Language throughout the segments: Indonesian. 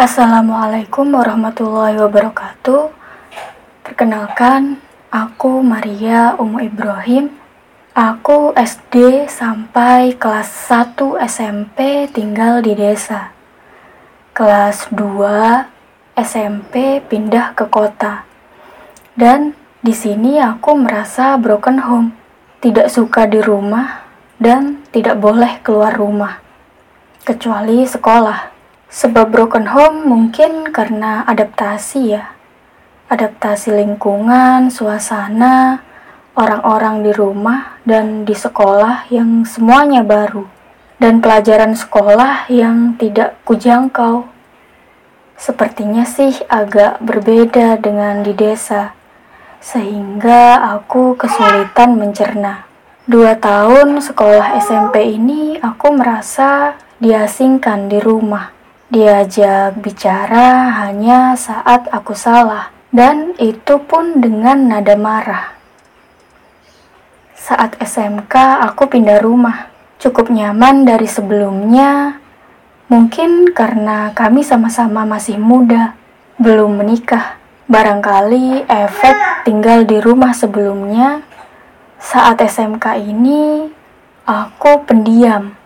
Assalamualaikum warahmatullahi wabarakatuh. Perkenalkan, aku Maria Umu Ibrahim. Aku SD sampai kelas 1 SMP tinggal di desa. Kelas 2 SMP pindah ke kota. Dan di sini aku merasa broken home. Tidak suka di rumah dan tidak boleh keluar rumah. Kecuali sekolah. Sebab broken home mungkin karena adaptasi ya. Adaptasi lingkungan, suasana, orang-orang di rumah dan di sekolah yang semuanya baru. Dan pelajaran sekolah yang tidak kujangkau. Sepertinya sih agak berbeda dengan di desa. Sehingga aku kesulitan mencerna. Dua tahun sekolah SMP ini aku merasa diasingkan di rumah. Diajak bicara hanya saat aku salah, dan itu pun dengan nada marah. Saat SMK, aku pindah rumah. Cukup nyaman dari sebelumnya, mungkin karena kami sama-sama masih muda, belum menikah. Barangkali efek tinggal di rumah sebelumnya, saat SMK ini aku pendiam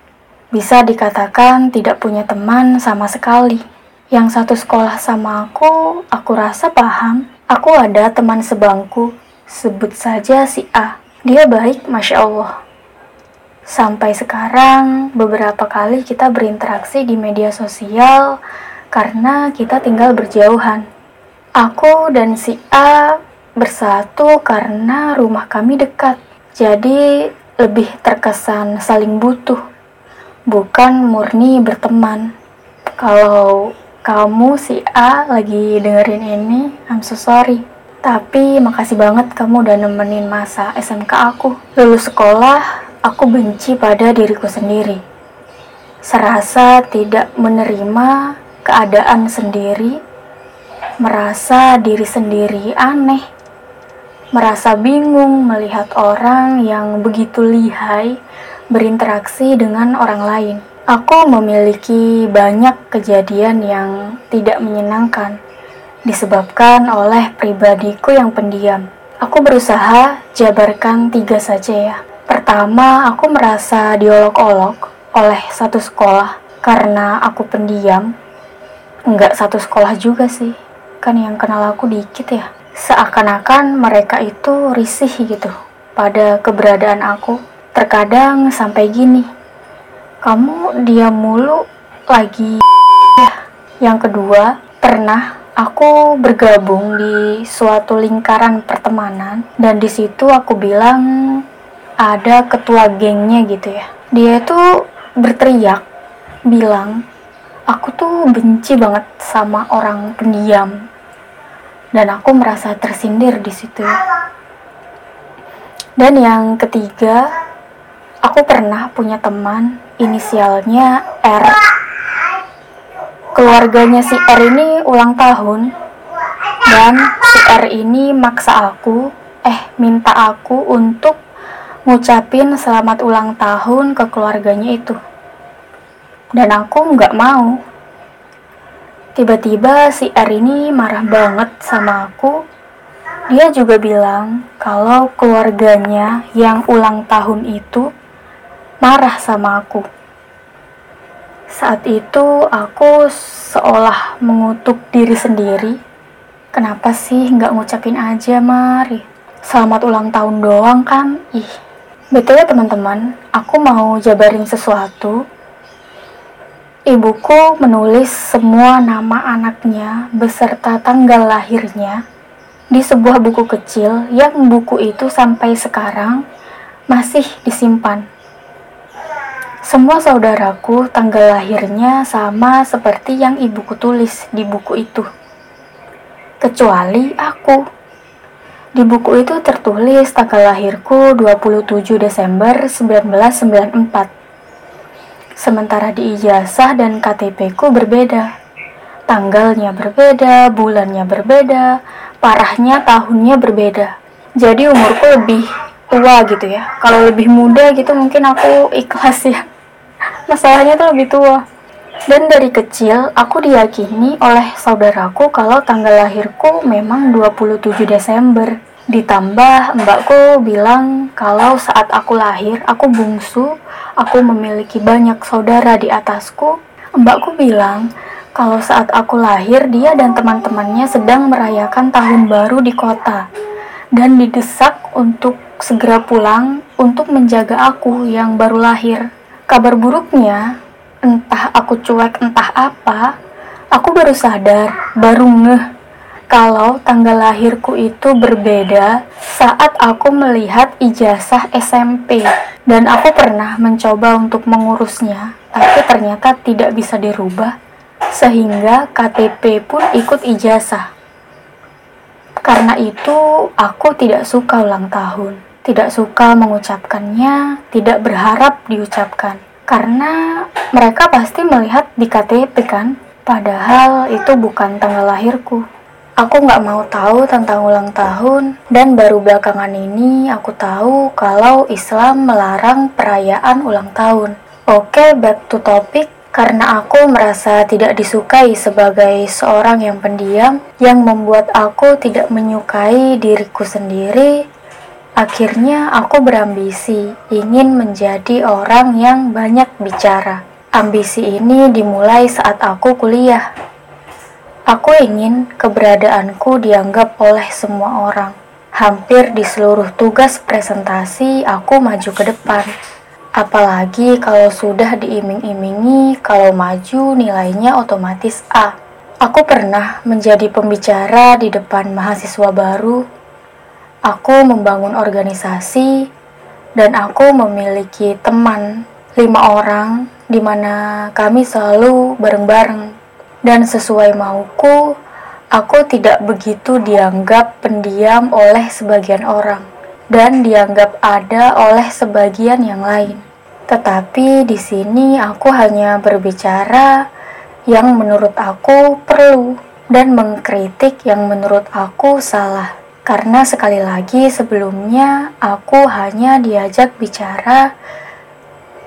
bisa dikatakan tidak punya teman sama sekali. Yang satu sekolah sama aku, aku rasa paham. Aku ada teman sebangku, sebut saja si A. Dia baik, masya Allah. Sampai sekarang, beberapa kali kita berinteraksi di media sosial karena kita tinggal berjauhan. Aku dan si A bersatu karena rumah kami dekat, jadi lebih terkesan saling butuh bukan murni berteman. Kalau kamu si A lagi dengerin ini, I'm so sorry. Tapi makasih banget kamu udah nemenin masa SMK aku. Lulus sekolah, aku benci pada diriku sendiri. Serasa tidak menerima keadaan sendiri, merasa diri sendiri aneh, merasa bingung melihat orang yang begitu lihai berinteraksi dengan orang lain. Aku memiliki banyak kejadian yang tidak menyenangkan disebabkan oleh pribadiku yang pendiam. Aku berusaha jabarkan tiga saja ya. Pertama, aku merasa diolok-olok oleh satu sekolah karena aku pendiam. Enggak satu sekolah juga sih, kan yang kenal aku dikit ya. Seakan-akan mereka itu risih gitu pada keberadaan aku Terkadang sampai gini, kamu diam mulu lagi ya. Yang kedua, pernah aku bergabung di suatu lingkaran pertemanan dan di situ aku bilang ada ketua gengnya gitu ya. Dia itu berteriak bilang, "Aku tuh benci banget sama orang pendiam." Dan aku merasa tersindir di situ. Dan yang ketiga, Aku pernah punya teman inisialnya R. Keluarganya si R ini ulang tahun dan si R ini maksa aku, eh minta aku untuk ngucapin selamat ulang tahun ke keluarganya itu. Dan aku nggak mau. Tiba-tiba si R ini marah banget sama aku. Dia juga bilang kalau keluarganya yang ulang tahun itu marah sama aku. Saat itu aku seolah mengutuk diri sendiri. Kenapa sih nggak ngucapin aja, Mari? Selamat ulang tahun doang kan? Ih, betul ya teman-teman, aku mau jabarin sesuatu. Ibuku menulis semua nama anaknya beserta tanggal lahirnya di sebuah buku kecil yang buku itu sampai sekarang masih disimpan semua saudaraku tanggal lahirnya sama seperti yang ibuku tulis di buku itu. Kecuali aku. Di buku itu tertulis tanggal lahirku 27 Desember 1994. Sementara di ijazah dan KTP ku berbeda. Tanggalnya berbeda, bulannya berbeda, parahnya tahunnya berbeda. Jadi umurku lebih tua gitu ya. Kalau lebih muda gitu mungkin aku ikhlas ya masalahnya tuh lebih tua Dan dari kecil aku diyakini oleh saudaraku kalau tanggal lahirku memang 27 Desember. Ditambah mbakku bilang kalau saat aku lahir aku bungsu, aku memiliki banyak saudara di atasku. Mbakku bilang kalau saat aku lahir dia dan teman-temannya sedang merayakan tahun baru di kota dan didesak untuk segera pulang untuk menjaga aku yang baru lahir. Kabar buruknya, entah aku cuek entah apa, aku baru sadar, baru ngeh kalau tanggal lahirku itu berbeda saat aku melihat ijazah SMP dan aku pernah mencoba untuk mengurusnya, tapi ternyata tidak bisa dirubah sehingga KTP pun ikut ijazah. Karena itu, aku tidak suka ulang tahun, tidak suka mengucapkannya, tidak berharap diucapkan karena mereka pasti melihat di KTP kan, padahal itu bukan tanggal lahirku. Aku nggak mau tahu tentang ulang tahun, dan baru belakangan ini aku tahu kalau Islam melarang perayaan ulang tahun. Oke, back to topic. Karena aku merasa tidak disukai sebagai seorang yang pendiam, yang membuat aku tidak menyukai diriku sendiri, Akhirnya aku berambisi ingin menjadi orang yang banyak bicara. Ambisi ini dimulai saat aku kuliah. Aku ingin keberadaanku dianggap oleh semua orang. Hampir di seluruh tugas presentasi aku maju ke depan. Apalagi kalau sudah diiming-imingi kalau maju nilainya otomatis A. Aku pernah menjadi pembicara di depan mahasiswa baru Aku membangun organisasi dan aku memiliki teman lima orang di mana kami selalu bareng-bareng. Dan sesuai mauku, aku tidak begitu dianggap pendiam oleh sebagian orang dan dianggap ada oleh sebagian yang lain. Tetapi di sini aku hanya berbicara yang menurut aku perlu dan mengkritik yang menurut aku salah. Karena sekali lagi sebelumnya aku hanya diajak bicara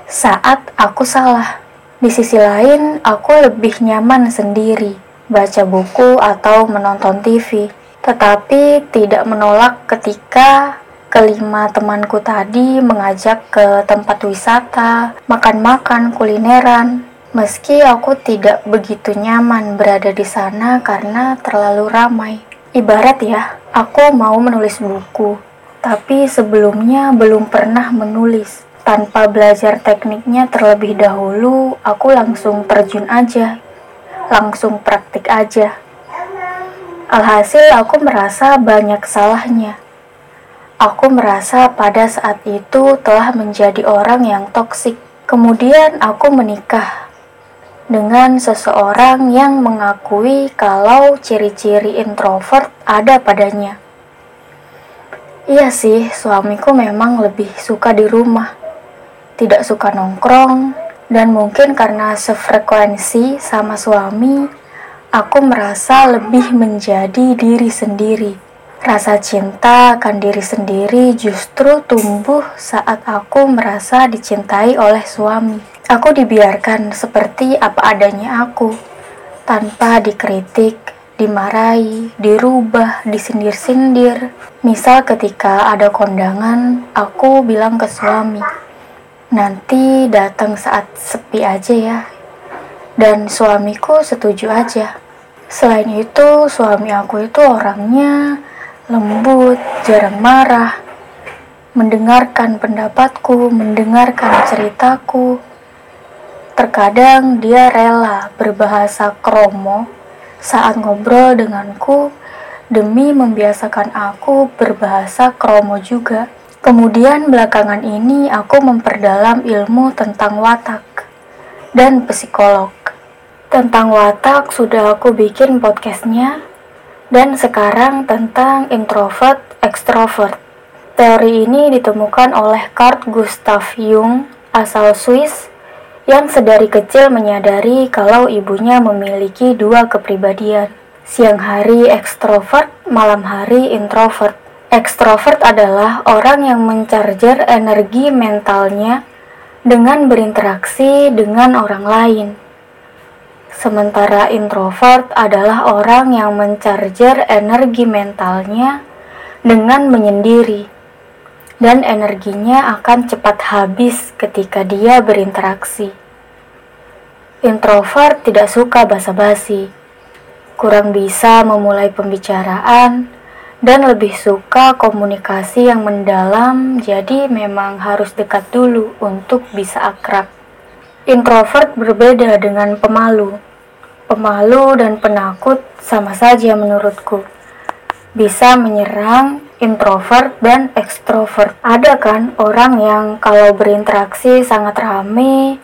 saat aku salah. Di sisi lain, aku lebih nyaman sendiri baca buku atau menonton TV. Tetapi tidak menolak ketika kelima temanku tadi mengajak ke tempat wisata, makan-makan, kulineran. Meski aku tidak begitu nyaman berada di sana karena terlalu ramai. Ibarat ya, aku mau menulis buku, tapi sebelumnya belum pernah menulis. Tanpa belajar tekniknya terlebih dahulu, aku langsung terjun aja, langsung praktik aja. Alhasil aku merasa banyak salahnya. Aku merasa pada saat itu telah menjadi orang yang toksik. Kemudian aku menikah dengan seseorang yang mengakui kalau ciri-ciri introvert ada padanya. Iya sih, suamiku memang lebih suka di rumah, tidak suka nongkrong, dan mungkin karena sefrekuensi sama suami, aku merasa lebih menjadi diri sendiri. Rasa cinta akan diri sendiri justru tumbuh saat aku merasa dicintai oleh suami. Aku dibiarkan seperti apa adanya aku, tanpa dikritik, dimarahi, dirubah, disindir-sindir. Misal ketika ada kondangan, aku bilang ke suami, nanti datang saat sepi aja ya. Dan suamiku setuju aja. Selain itu, suami aku itu orangnya lembut, jarang marah, mendengarkan pendapatku, mendengarkan ceritaku, Terkadang dia rela berbahasa kromo saat ngobrol denganku demi membiasakan aku berbahasa kromo juga. Kemudian belakangan ini aku memperdalam ilmu tentang watak dan psikolog. Tentang watak sudah aku bikin podcastnya dan sekarang tentang introvert extrovert. Teori ini ditemukan oleh Carl Gustav Jung asal Swiss yang sedari kecil menyadari kalau ibunya memiliki dua kepribadian. Siang hari ekstrovert, malam hari introvert. Ekstrovert adalah orang yang mencarger energi mentalnya dengan berinteraksi dengan orang lain. Sementara introvert adalah orang yang mencarger energi mentalnya dengan menyendiri, dan energinya akan cepat habis ketika dia berinteraksi. Introvert tidak suka basa-basi, kurang bisa memulai pembicaraan, dan lebih suka komunikasi yang mendalam, jadi memang harus dekat dulu untuk bisa akrab. Introvert berbeda dengan pemalu. Pemalu dan penakut sama saja menurutku. Bisa menyerang introvert dan ekstrovert. Ada kan orang yang kalau berinteraksi sangat rame,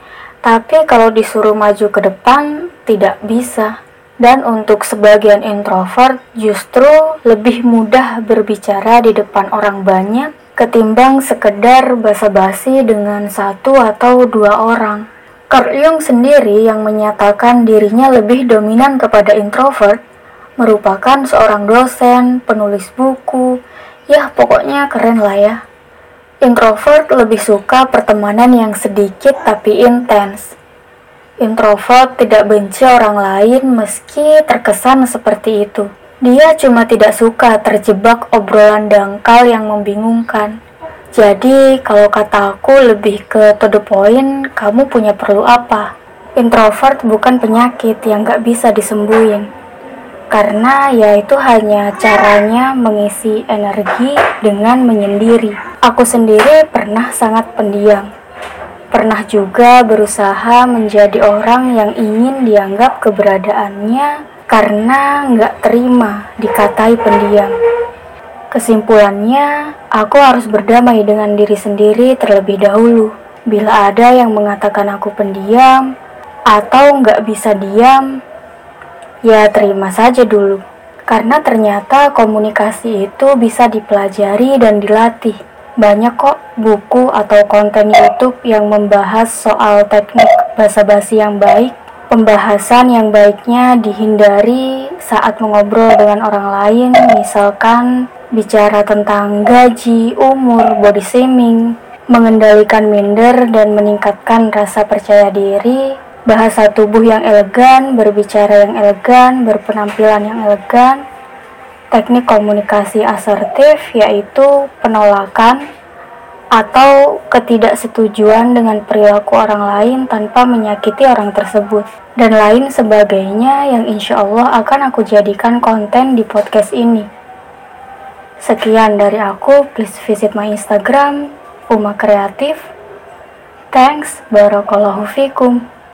tapi kalau disuruh maju ke depan tidak bisa. Dan untuk sebagian introvert justru lebih mudah berbicara di depan orang banyak ketimbang sekedar basa-basi dengan satu atau dua orang. Carl Jung sendiri yang menyatakan dirinya lebih dominan kepada introvert, merupakan seorang dosen, penulis buku, ya pokoknya keren lah ya. Introvert lebih suka pertemanan yang sedikit tapi intens. Introvert tidak benci orang lain meski terkesan seperti itu. Dia cuma tidak suka terjebak obrolan dangkal yang membingungkan. Jadi, kalau kata aku lebih ke to the point, kamu punya perlu apa? Introvert bukan penyakit yang gak bisa disembuhin. Karena ya itu hanya caranya mengisi energi dengan menyendiri. Aku sendiri pernah sangat pendiam. Pernah juga berusaha menjadi orang yang ingin dianggap keberadaannya karena nggak terima dikatai pendiam. Kesimpulannya, aku harus berdamai dengan diri sendiri terlebih dahulu. Bila ada yang mengatakan aku pendiam atau nggak bisa diam, ya terima saja dulu. Karena ternyata komunikasi itu bisa dipelajari dan dilatih. Banyak kok buku atau konten YouTube yang membahas soal teknik basa-basi yang baik. Pembahasan yang baiknya dihindari saat mengobrol dengan orang lain, misalkan bicara tentang gaji, umur, body shaming, mengendalikan minder dan meningkatkan rasa percaya diri, bahasa tubuh yang elegan, berbicara yang elegan, berpenampilan yang elegan, teknik komunikasi asertif yaitu penolakan atau ketidaksetujuan dengan perilaku orang lain tanpa menyakiti orang tersebut dan lain sebagainya yang insya Allah akan aku jadikan konten di podcast ini. Sekian dari aku, please visit my Instagram, Uma Kreatif. Thanks, Barakallahu Fikum.